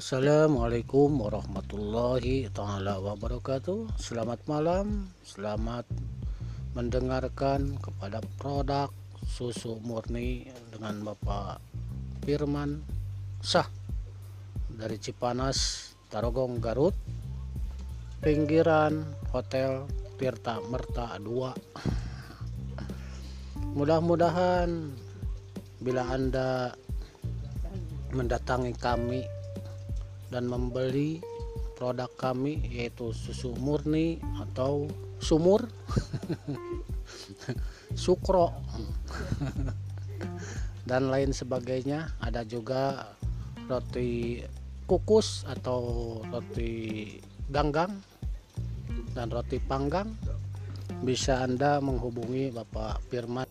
Assalamualaikum warahmatullahi taala wabarakatuh. Selamat malam, selamat mendengarkan kepada produk susu murni dengan Bapak Firman Sah dari Cipanas, Tarogong, Garut. Pinggiran Hotel Tirta Merta 2. Mudah-mudahan bila Anda mendatangi kami dan membeli produk kami yaitu susu murni atau sumur. Sukro. Dan lain sebagainya. Ada juga roti kukus atau roti ganggang dan roti panggang. Bisa Anda menghubungi Bapak Firman